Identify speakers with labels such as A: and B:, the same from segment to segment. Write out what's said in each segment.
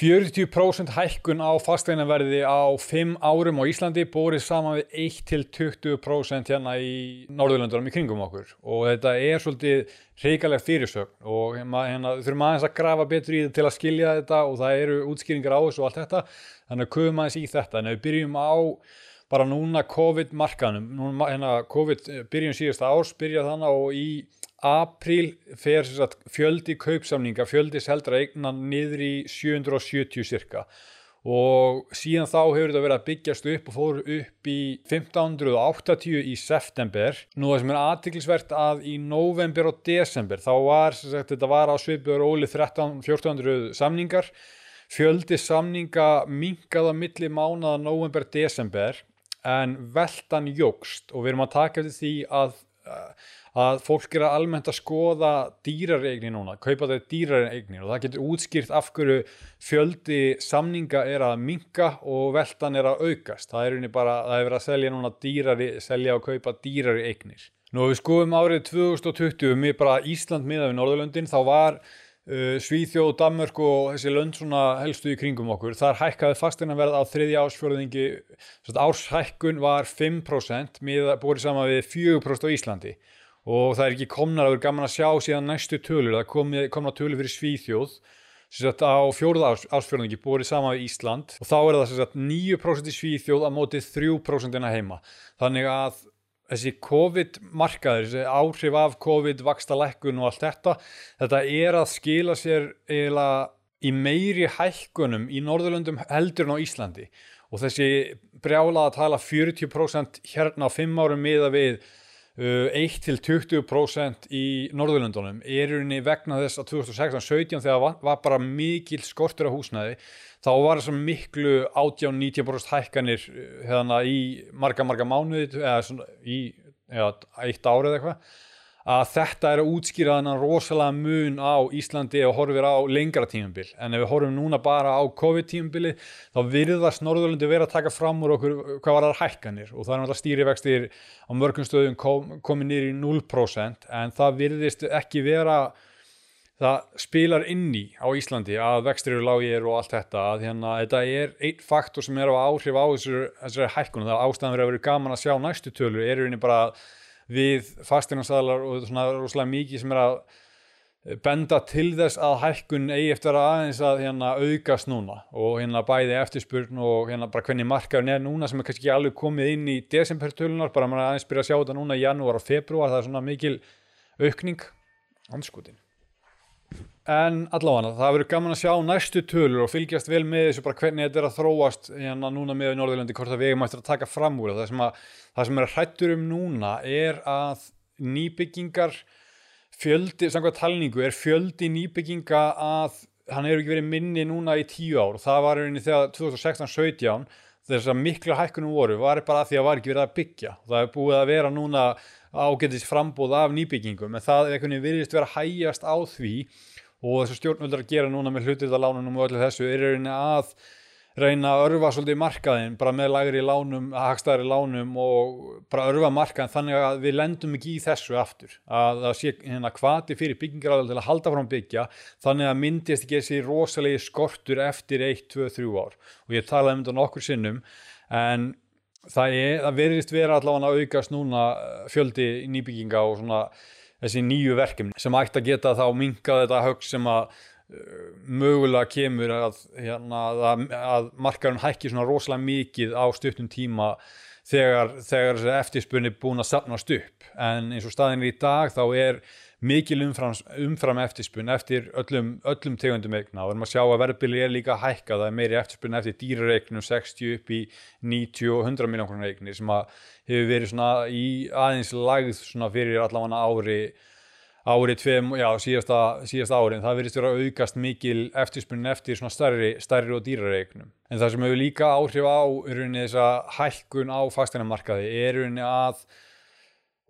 A: 40% hækkun á fasteinaverði á 5 árum á Íslandi bórið saman við 1-20% hérna í Norðurlöndunum í kringum okkur. Og þetta er svolítið reikalega fyrirsögn og hérna, hérna þurfum aðeins að grafa betur í þetta til að skilja þetta og það eru útskýringar á þessu og allt þetta. Þannig að köfum aðeins í þetta. En við byrjum á bara núna COVID-markanum núna hérna COVID byrjum síðasta árs byrja þannig og í apríl fer sagt, fjöldi kaupsamninga, fjöldi seldra eignan niður í 770 cirka og síðan þá hefur þetta verið að byggjast upp og fór upp í 1580 í september. Nú það sem er aðtiklisvert að í november og desember þá var sagt, þetta var á svipuður óli 13-1400 samningar. Fjöldi samninga mingaða milli mánaða november-desember en veldan jógst og við erum að taka eftir því að að fólk er að almennt að skoða dýrareigni núna, kaupa þetta dýrareigni og það getur útskýrt af hverju fjöldi samninga er að minka og veldan er að aukast. Það er bara, það er verið að selja núna dýrari, selja og kaupa dýrari eignir. Nú við skoðum árið 2020 með bara Ísland miða við Norðurlöndin þá var uh, Svíþjóð, Danmörk og þessi lönd svona helstu í kringum okkur. Þar hækkaði fasteinaverð á þriðja ásfjörðingi árshækkun var 5% með búið saman við 4% á Íslandi og það er ekki komnar að vera gaman að sjá síðan næstu tölur, það komi, komna tölur fyrir Svíþjóð. Sagt, á fjóruða ás, ásfjörðingi búið sama við Ísland. Og þá er það sagt, 9% í Svíþjóð að mótið 3% innan heima. Þannig að þessi COVID-markaður, þessi áhrif af COVID, vaksta lekkun og allt þetta þetta er að skila sér eiginlega í meiri hækkunum í Norðurlöndum heldur en á Íslandi. Og þessi brjála að tala 40% hérna á 5 árum miða við 1-20% í Norðurlöndunum. Er unni vegna þess að 2016-17 þegar var, var bara mikil skortur á húsnæði þá var þess að miklu 18-19% hækkanir hérna í marga marga mánuði eða svona í eða, eitt árið eitthvað að þetta er að útskýra þannig rosalega mun á Íslandi og horfir á lengra tímumbil en ef við horfum núna bara á COVID-tímumbili þá virðast Norðurlandi verið að taka fram úr okkur hvað var það hækkanir. Og það er náttúrulega stýrivextir á mörgum stöðum kom, komið nýri í 0% en það virðist ekki vera það spilar inn í á Íslandi að vextir eru lágir og allt þetta. Að hérna þetta er einn faktor sem er á áhrif á þessari hækkun. Það ástæðan verið að vera gaman að sjá næstu tölur er við fastinansaðlar og svona rosalega mikið sem er að benda til þess að hækkun eigi eftir að aðeins að hérna aukast núna og hérna bæði eftirspurn og hérna bara hvernig markaðun er núna sem er kannski ekki alveg komið inn í desembertölunar, bara maður aðeins byrja að sjá þetta núna í janúar og februar, það er svona mikil aukning, anskutin en allavega það verður gaman að sjá næstu tölur og fylgjast vel með þessu bara hvernig þetta er að þróast hérna núna með Norðurlandi hvort að við erum eftir að taka fram úr það. Sem, að, það sem er hrættur um núna er að nýbyggingar fjöldi, samkvæmt talningu er fjöldi nýbygginga að hann hefur ekki verið minni núna í tíu ár. Það var einnig þegar 2016-17 þess að miklu hækkunum voru var bara því að var ekki verið að byggja. Það er búið að vera núna ágetist frambóð af nýbyggingum en það er einhvern veginn virðist verið að hægjast á því og þessu stjórnvöldur að gera núna með hlutirðalánunum og öllu þessu er reyna að reyna að örfa svolítið markaðin bara með lagri lánum, hagstæðari lánum og bara örfa markaðin þannig að við lendum ekki í þessu aftur. Að það sé hérna kvati fyrir byggingaráðal til að halda fram byggja þannig að myndist ekki þessi rosalegi skortur eftir 1, 2, 3 ár. Og ég talaði um þetta nokkur sinnum en það, er, það verðist vera allavega að aukast núna fjöldi nýbygginga og svona þessi nýju verkefni sem ætti að geta þá minkað þetta högg sem að uh, mögulega kemur að, hérna, að, að markaðurinn hækki svona rosalega mikið á stuttum tíma þegar, þegar eftirspunni búin að sapnast upp. En eins og staðin í dag þá er mikil umfram, umfram eftirspunn eftir öllum, öllum tegundum eigna. Og við erum að sjá að verðbili er líka hækka. Það er meiri eftirspunn eftir dýrareiknum 60 upp í 90 og 100 miljónkronar eigni sem að hefur verið svona í aðeins lagð svona fyrir allavega ári árið tveim, já síðasta, síðasta árin það verðist vera aukast mikil eftirspunn eftir svona starri, starri og dýrareiknum en það sem hefur líka áhrif á rauninni þessa hækkun á fasteinamarkaði er rauninni að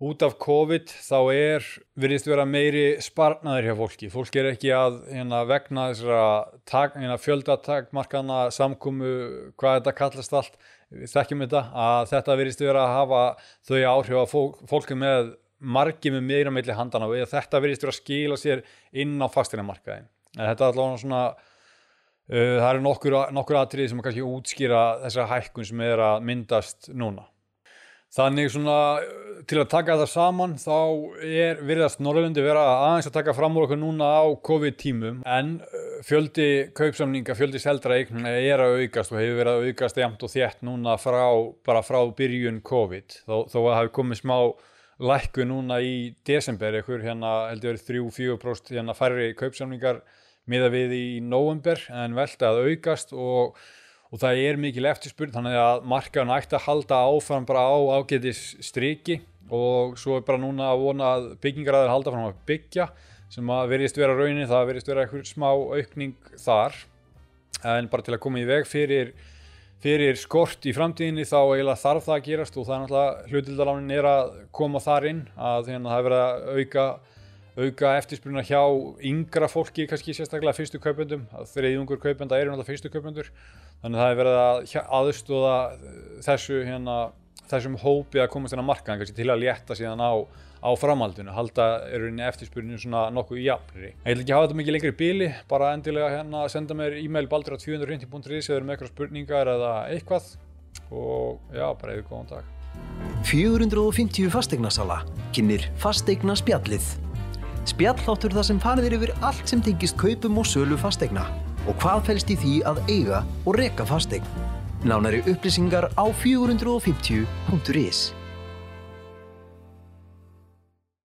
A: út af COVID þá er virðist vera meiri sparnaður hjá fólki. Fólk er ekki að hérna, vegna þessara hérna, fjöldatakmarkana samkúmu, hvað þetta kallast allt þekkjum þetta, að þetta virðist vera að hafa þau áhrif að fólk, fólki með margi með meira meðli handana og þetta virðist vera að skila sér inn á fastinamarkaðin en þetta er allavega svona það eru nokkur, nokkur atrið sem kannski útskýra þessa hækkun sem er að myndast núna. Þannig svona til að taka það saman þá er virðast Norrlundi vera aðeins að taka fram úr okkur núna á COVID-tímum. En fjöldi kaupsamninga, fjöldi seldra eignuna er að aukast og hefur verið að aukast jæmt og þétt núna frá, bara frá byrjun COVID. Þó, þó að hefur komið smá lækku núna í desember ykkur hérna heldur verið 3-4% hérna færri kaupsamningar miða við í november en velta að aukast og og það er mikil eftirspurn þannig að markaðun ætti að halda áfram bara á ágætis striki og svo er bara núna að vona að byggingaræðir halda fram að byggja sem að verðist vera raunin, það verðist vera eitthvað smá aukning þar. En bara til að koma í veg fyrir, fyrir skort í framtíðinni þá eiginlega þarf það að gerast og það er náttúrulega hlutildalánin er að koma þar inn að hérna, það er verið að auka auka eftirspurna hjá yngra fólki kannski sérstaklega fyrstu kaupendum þriðjungur kaupenda eru náttúrulega fyrstu kaupendur. Þannig að það er verið að aðstóða þessu hérna, þessum hópi að komast inn á markaðan kannski til að létta síðan á, á framhaldinu halda eru inn í eftirspurnu svona nokkuð jafnri. Ég vil ekki hafa þetta mikið lengri bíli bara endilega hérna senda mér e-mail baldur á 200.is eða með eitthvað spurningar eða eitthvað og já, bara eða góðan dag
B: 450 fastegnarsala kynir fastegna spjallið Spjalláttur þar sem farið er yfir allt sem tengist kaupum og sölu fastegna og hvað fælst í því að eiga og reka fastegn. Nánari upplýsingar á 450.is